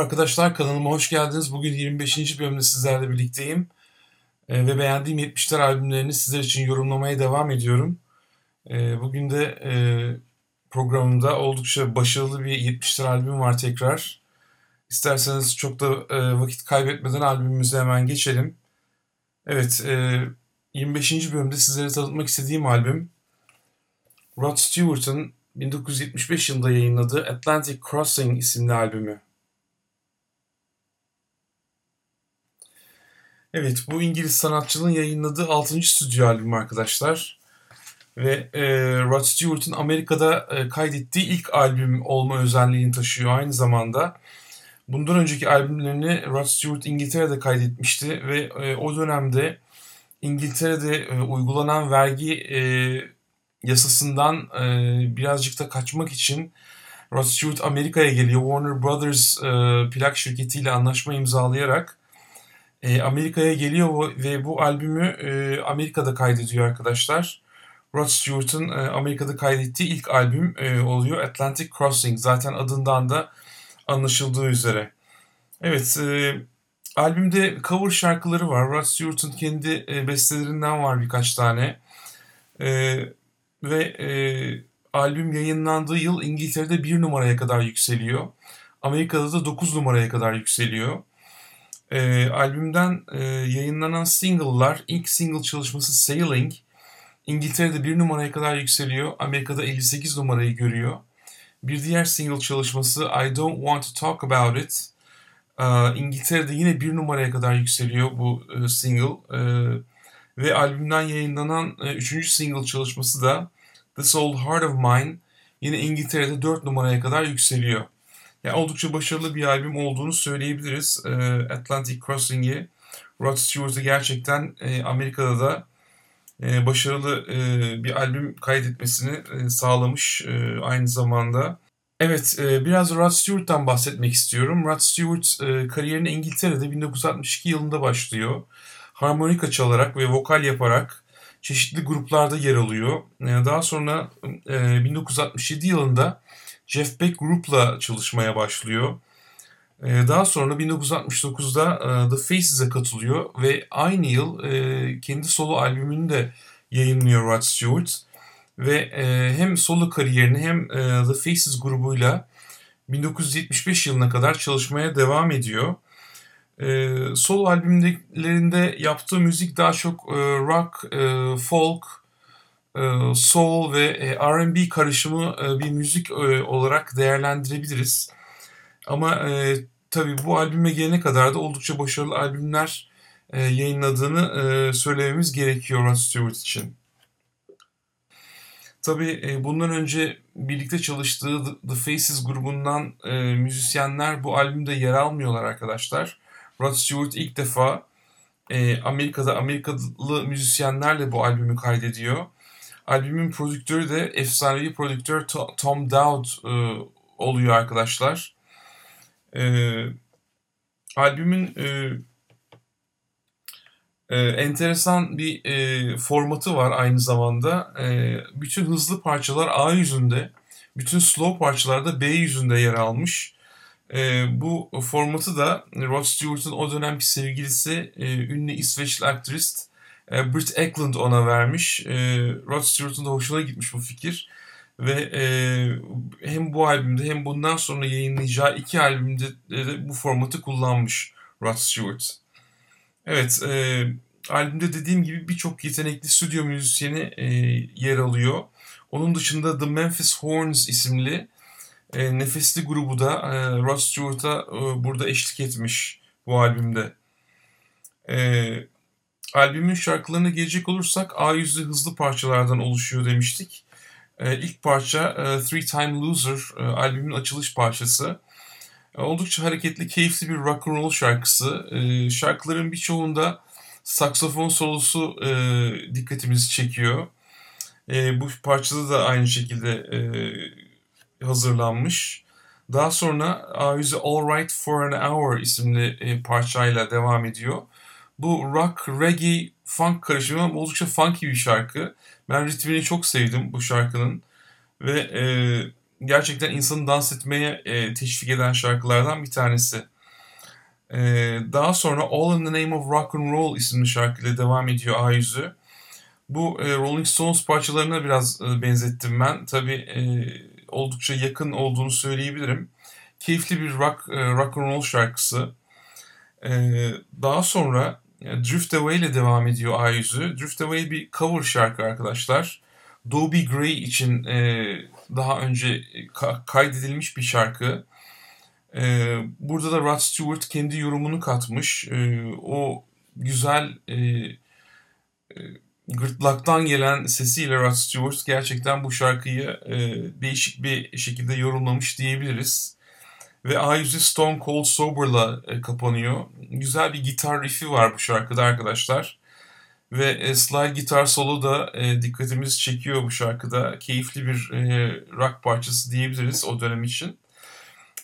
Merhaba arkadaşlar kanalıma hoş geldiniz. Bugün 25. bölümde sizlerle birlikteyim. Ee, ve beğendiğim 70'ler albümlerini sizler için yorumlamaya devam ediyorum. Ee, bugün de e, programımda oldukça başarılı bir 70'ler albüm var tekrar. İsterseniz çok da e, vakit kaybetmeden albümümüze hemen geçelim. Evet, e, 25. bölümde sizlere tanıtmak istediğim albüm Rod Stewart'ın 1975 yılında yayınladığı Atlantic Crossing isimli albümü. Evet, bu İngiliz sanatçının yayınladığı 6. stüdyo albümü arkadaşlar. Ve e, Rod Stewart'ın Amerika'da e, kaydettiği ilk albüm olma özelliğini taşıyor aynı zamanda. Bundan önceki albümlerini Rod Stewart İngiltere'de kaydetmişti ve e, o dönemde İngiltere'de e, uygulanan vergi e, yasasından e, birazcık da kaçmak için Rod Stewart Amerika'ya geliyor. Warner Brothers e, plak şirketiyle anlaşma imzalayarak e, Amerika'ya geliyor ve bu albümü e, Amerika'da kaydediyor arkadaşlar. Rod Stewart'ın e, Amerika'da kaydettiği ilk albüm e, oluyor Atlantic Crossing. Zaten adından da anlaşıldığı üzere. Evet, e, albümde cover şarkıları var. Rod Stewart'ın kendi e, bestelerinden var birkaç tane. E, ve e, albüm yayınlandığı yıl İngiltere'de bir numaraya kadar yükseliyor. Amerika'da da 9 numaraya kadar yükseliyor. E, albümden e, yayınlanan single'lar, ilk single çalışması Sailing, İngiltere'de bir numaraya kadar yükseliyor. Amerika'da 58 numarayı görüyor. Bir diğer single çalışması I Don't Want To Talk About It, e, İngiltere'de yine bir numaraya kadar yükseliyor bu e, single. E, ve albümden yayınlanan e, üçüncü single çalışması da This Old Heart of Mine yine İngiltere'de 4 numaraya kadar yükseliyor. Yani oldukça başarılı bir albüm olduğunu söyleyebiliriz. E, Atlantic Crossing'i Rod Stewart'ı gerçekten e, Amerika'da da e, başarılı e, bir albüm kaydetmesini e, sağlamış e, aynı zamanda. Evet, e, biraz Rod Stewart'tan bahsetmek istiyorum. Rod Stewart e, kariyerine İngiltere'de 1962 yılında başlıyor. Harmonika çalarak ve vokal yaparak çeşitli gruplarda yer alıyor. E, daha sonra e, 1967 yılında Jeff Beck Group'la çalışmaya başlıyor. Ee, daha sonra 1969'da e, The Faces'e katılıyor ve aynı yıl e, kendi solo albümünü de yayınlıyor Rod Stewart. Ve e, hem solo kariyerini hem The Faces grubuyla 1975 yılına kadar çalışmaya devam ediyor. Solo albümlerinde yaptığı müzik daha çok rock, folk, soul ve R&B karışımı bir müzik olarak değerlendirebiliriz. Ama e, tabii bu albüme gelene kadar da oldukça başarılı albümler e, yayınladığını e, söylememiz gerekiyor Rod Stewart için. Tabii e, bundan önce birlikte çalıştığı The Faces grubundan e, müzisyenler bu albümde yer almıyorlar arkadaşlar. Rod Stewart ilk defa e, Amerika'da Amerikalı müzisyenlerle bu albümü kaydediyor. Albümün prodüktörü de efsanevi prodüktör Tom Dowd e, oluyor arkadaşlar. E, albümün e, e, enteresan bir e, formatı var aynı zamanda. E, bütün hızlı parçalar A yüzünde, bütün slow parçalar da B yüzünde yer almış. E, bu formatı da Rod Stewart'ın o dönemki sevgilisi e, ünlü İsveçli aktrist e, Britt Eklund ona vermiş. E, Rod Stewart'ın da hoşuna gitmiş bu fikir. Ve e, hem bu albümde hem bundan sonra yayınlayacağı iki albümde de bu formatı kullanmış Rod Stewart. Evet, e, albümde dediğim gibi birçok yetenekli stüdyo müzisyeni e, yer alıyor. Onun dışında The Memphis Horns isimli e, nefesli grubu da e, Rod Stewart'a e, burada eşlik etmiş bu albümde. E, albümün şarkılarına gelecek olursak A yüzlü hızlı parçalardan oluşuyor demiştik. E, ilk parça e, Three Time Loser e, albümün açılış parçası. E, oldukça hareketli, keyifli bir rock and roll şarkısı. E, şarkıların birçoğunda saksofon solosu dikkatimizi çekiyor. Bu parçada da aynı şekilde hazırlanmış. Daha sonra A100 All Right For An Hour isimli e, parçayla devam ediyor. Bu rock, reggae, funk karışımı oldukça funky bir şarkı. Ben ritmini çok sevdim bu şarkının. Ve e, gerçekten insanı dans etmeye e, teşvik eden şarkılardan bir tanesi. E, daha sonra All in the Name of Rock and Roll isimli şarkıyla devam ediyor A100'ü. Bu e, Rolling Stones parçalarına biraz e, benzettim ben. Tabi e, oldukça yakın olduğunu söyleyebilirim. Keyifli bir rock, e, rock and roll şarkısı. E, daha sonra Drift Away ile devam ediyor A100'ü. Drift Away bir cover şarkı arkadaşlar. Dobie Gray için e, daha önce ka- kaydedilmiş bir şarkı. E, burada da Rod Stewart kendi yorumunu katmış. E, o güzel e, e, gırtlaktan gelen sesiyle Rod Stewart gerçekten bu şarkıyı e, değişik bir şekilde yorumlamış diyebiliriz. Ve A100'ü Stone Cold Sober'la e, kapanıyor. Güzel bir gitar riffi var bu şarkıda arkadaşlar. Ve e, slide gitar solo da e, dikkatimizi çekiyor bu şarkıda. Keyifli bir rock parçası diyebiliriz o dönem için.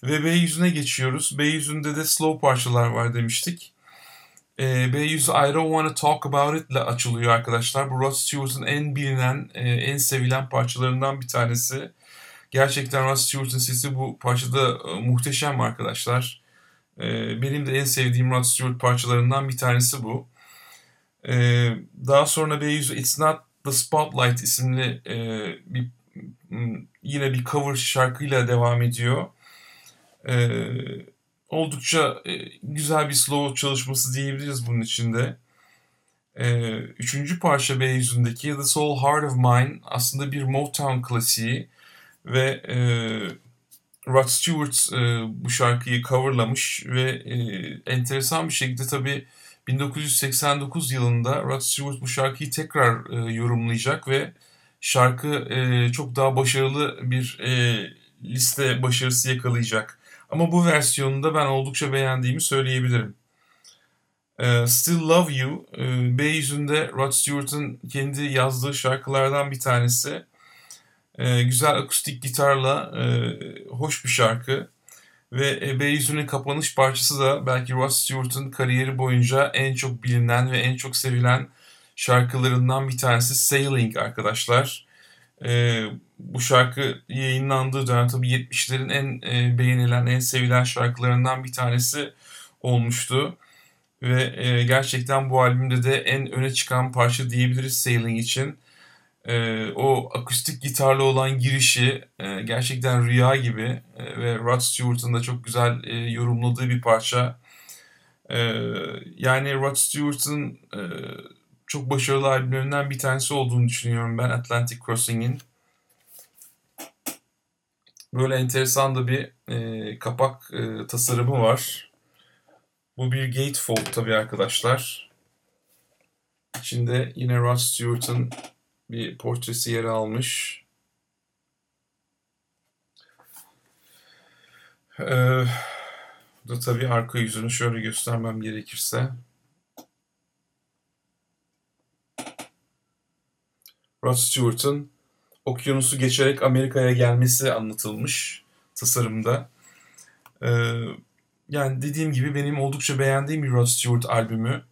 Ve B yüzüne geçiyoruz. B yüzünde de slow parçalar var demiştik. E, B yüzü I Don't Wanna Talk About It ile açılıyor arkadaşlar. Bu Rod Stewart'ın en bilinen, e, en sevilen parçalarından bir tanesi. Gerçekten Rod Stewart'ın sesi bu parçada e, muhteşem arkadaşlar. E, benim de en sevdiğim Rod Stewart parçalarından bir tanesi bu. Ee, daha sonra B100 It's Not The Spotlight isimli e, bir yine bir cover şarkıyla devam ediyor. Oldukça e, güzel bir slow çalışması diyebiliriz bunun içinde. Üçüncü parça B yüzündeki The Soul Heart of Mine aslında bir Motown klasiği ve e, Rod Stewart e, bu şarkıyı coverlamış ve e, enteresan bir şekilde tabii 1989 yılında Rod Stewart bu şarkıyı tekrar e, yorumlayacak ve şarkı e, çok daha başarılı bir e, liste başarısı yakalayacak. Ama bu versiyonunda ben oldukça beğendiğimi söyleyebilirim. E, Still Love You, e, B yüzünde Rod Stewart'ın kendi yazdığı şarkılardan bir tanesi. E, güzel akustik gitarla e, hoş bir şarkı. Ve e, Beyüzünün kapanış parçası da belki Ross Stewart'ın kariyeri boyunca en çok bilinen ve en çok sevilen şarkılarından bir tanesi Sailing arkadaşlar. E, bu şarkı yayınlandığı dönem tabii 70'lerin en e, beğenilen, en sevilen şarkılarından bir tanesi olmuştu. Ve e, gerçekten bu albümde de en öne çıkan parça diyebiliriz Sailing için. E, o akustik gitarlı olan girişi e, gerçekten rüya gibi e, ve Rod Stewart'ın da çok güzel e, yorumladığı bir parça. E, yani Rod Stewart'ın e, çok başarılı albümlerinden bir tanesi olduğunu düşünüyorum ben Atlantic Crossing'in. Böyle enteresan da bir e, kapak e, tasarımı var. Bu bir gatefold tabii arkadaşlar. İçinde yine Rod Stewart'ın bir portresi yer almış. Ee, da tabii arka yüzünü şöyle göstermem gerekirse. Rod Stewart'ın okyanusu geçerek Amerika'ya gelmesi anlatılmış tasarımda. Ee, yani dediğim gibi benim oldukça beğendiğim bir Rod Stewart albümü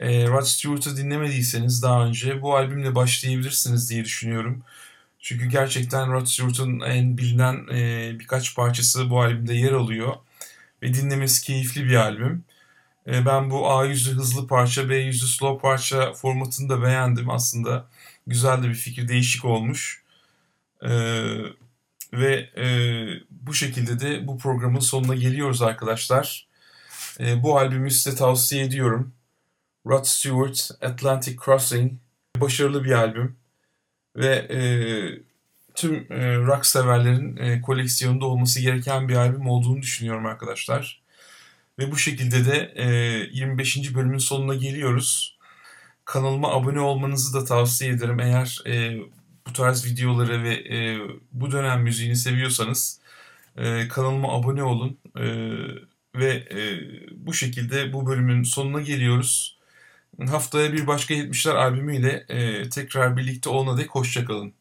e, Rod Stewart'ı dinlemediyseniz daha önce bu albümle başlayabilirsiniz diye düşünüyorum. Çünkü gerçekten Rod Stewart'ın en bilinen e, birkaç parçası bu albümde yer alıyor. Ve dinlemesi keyifli bir albüm. E, ben bu A yüzü hızlı parça, B yüzü slow parça formatını da beğendim aslında. Güzel de bir fikir, değişik olmuş. E, ve e, bu şekilde de bu programın sonuna geliyoruz arkadaşlar. E, bu albümü size tavsiye ediyorum. Rod Stewart, Atlantic Crossing başarılı bir albüm ve e, tüm e, rock severlerin e, koleksiyonunda olması gereken bir albüm olduğunu düşünüyorum arkadaşlar. Ve bu şekilde de e, 25. bölümün sonuna geliyoruz. Kanalıma abone olmanızı da tavsiye ederim. Eğer e, bu tarz videoları ve e, bu dönem müziğini seviyorsanız e, kanalıma abone olun. E, ve e, bu şekilde bu bölümün sonuna geliyoruz. Haftaya bir başka 70'ler albümüyle e, tekrar birlikte olana dek hoşçakalın.